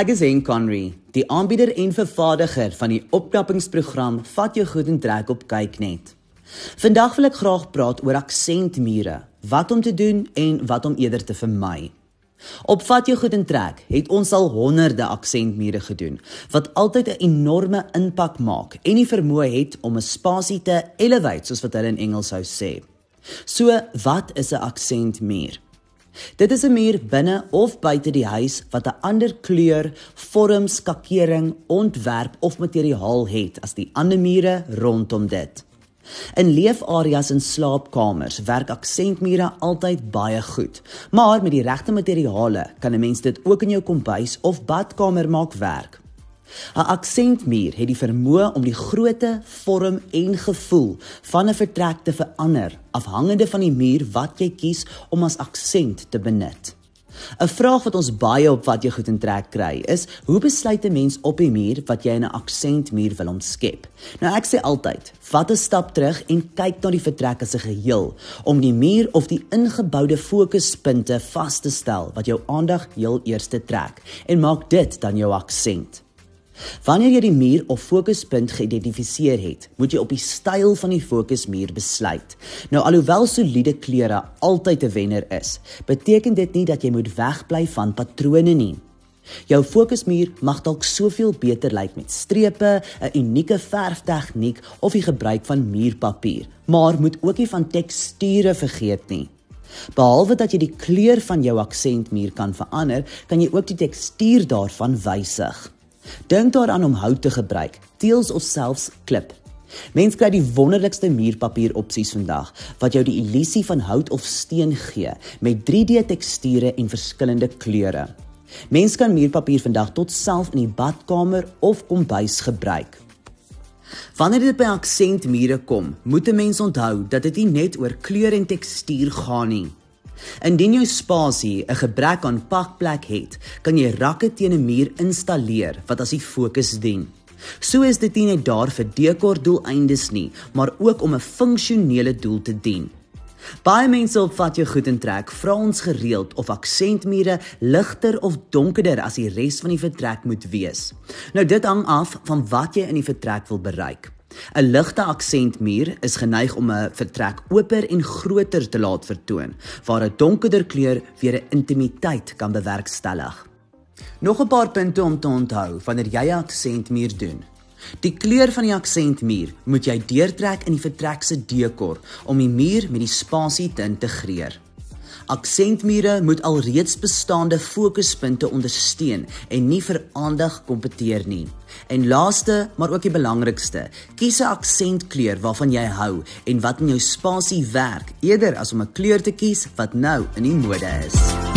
Ek is Henk Conry, die aanbieder en vervaardiger van die opknappingsprogram Vat jou goed en trek op Kyknet. Vandag wil ek graag praat oor aksentmure, wat om te doen en wat om eerder te vermy. Op Vat jou goed en trek het ons al honderde aksentmure gedoen wat altyd 'n enorme impak maak en die vermoë het om 'n spasie te elevate soos wat hulle in Engels sou sê. So, wat is 'n aksentmuur? Dit is 'n muur binne of buite die huis wat 'n ander kleur, vorm, skakering, ontwerp of materiaal het as die ander mure rondom dit. In leefareas en slaapkamers werk aksentmure altyd baie goed, maar met die regte materiale kan 'n mens dit ook in jou kombuis of badkamer maak werk. 'n Aksentmuur het die vermoë om die grootte, vorm en gevoel van 'n vertrek te verander afhangende van die muur wat jy kies om as aksent te benut. 'n Vraag wat ons baie op wat jy goed in trek kry is: Hoe besluit 'n mens op die muur wat jy in 'n aksentmuur wil omskep? Nou ek sê altyd, vat 'n stap terug en kyk na die vertrek as 'n geheel om die muur of die ingeboude fokuspunte vas te stel wat jou aandag heel eers trek en maak dit dan jou aksent. Wanneer jy die muur of fokuspunt geïdentifiseer het, moet jy op die styl van die fokusmuur besluit. Nou alhoewel soliede kleure altyd 'n wenner is, beteken dit nie dat jy moet wegbly van patrone nie. Jou fokusmuur mag dalk soveel beter lyk met strepe, 'n unieke verftegniek of die gebruik van muurpapier, maar moet ook nie van teksture vergeet nie. Behalwe dat jy die kleur van jou aksentmuur kan verander, kan jy ook die tekstuur daarvan wysig. Dink daaraan om hout te gebruik, teels of selfs klip. Mense kry die wonderlikste muurpapier opsies vandag wat jou die illusie van hout of steen gee met 3D teksture en verskillende kleure. Mense kan muurpapier vandag tot self in die badkamer of kombuis gebruik. Wanneer dit by aksentmure kom, moet 'n mens onthou dat dit nie net oor kleur en tekstuur gaan nie. Indien jou spasie 'n gebrek aan pakplek het, kan jy rakke teen 'n muur installeer wat as die fokus dien. So is dit nie net daar vir dekor doeleindes nie, maar ook om 'n funksionele doel te dien. Baie mense opvat jou goed in trek, vra ons gereeld of aksentmure ligter of donkerder as die res van die vertrek moet wees. Nou dit hang af van wat jy in die vertrek wil bereik. 'n Ligte aksentmuur is geneig om 'n vertrek oper en groter te laat vertoon, waar 'n donkerder kleur weer 'n intimiteit kan bewerkstellig. Nog 'n paar punte om te onthou wanneer jy 'n aksentmuur doen. Die kleur van die aksentmuur moet jy deurtrek in die vertrek se dekor om die muur met die spasie te integreer. Aksentmure moet alreeds bestaande fokuspunte ondersteun en nie vir aandag kompeteer nie. En laaste, maar ook die belangrikste, kies 'n aksentkleur waarvan jy hou en wat in jou spasie werk, eerder as om 'n kleur te kies wat nou in die mode is.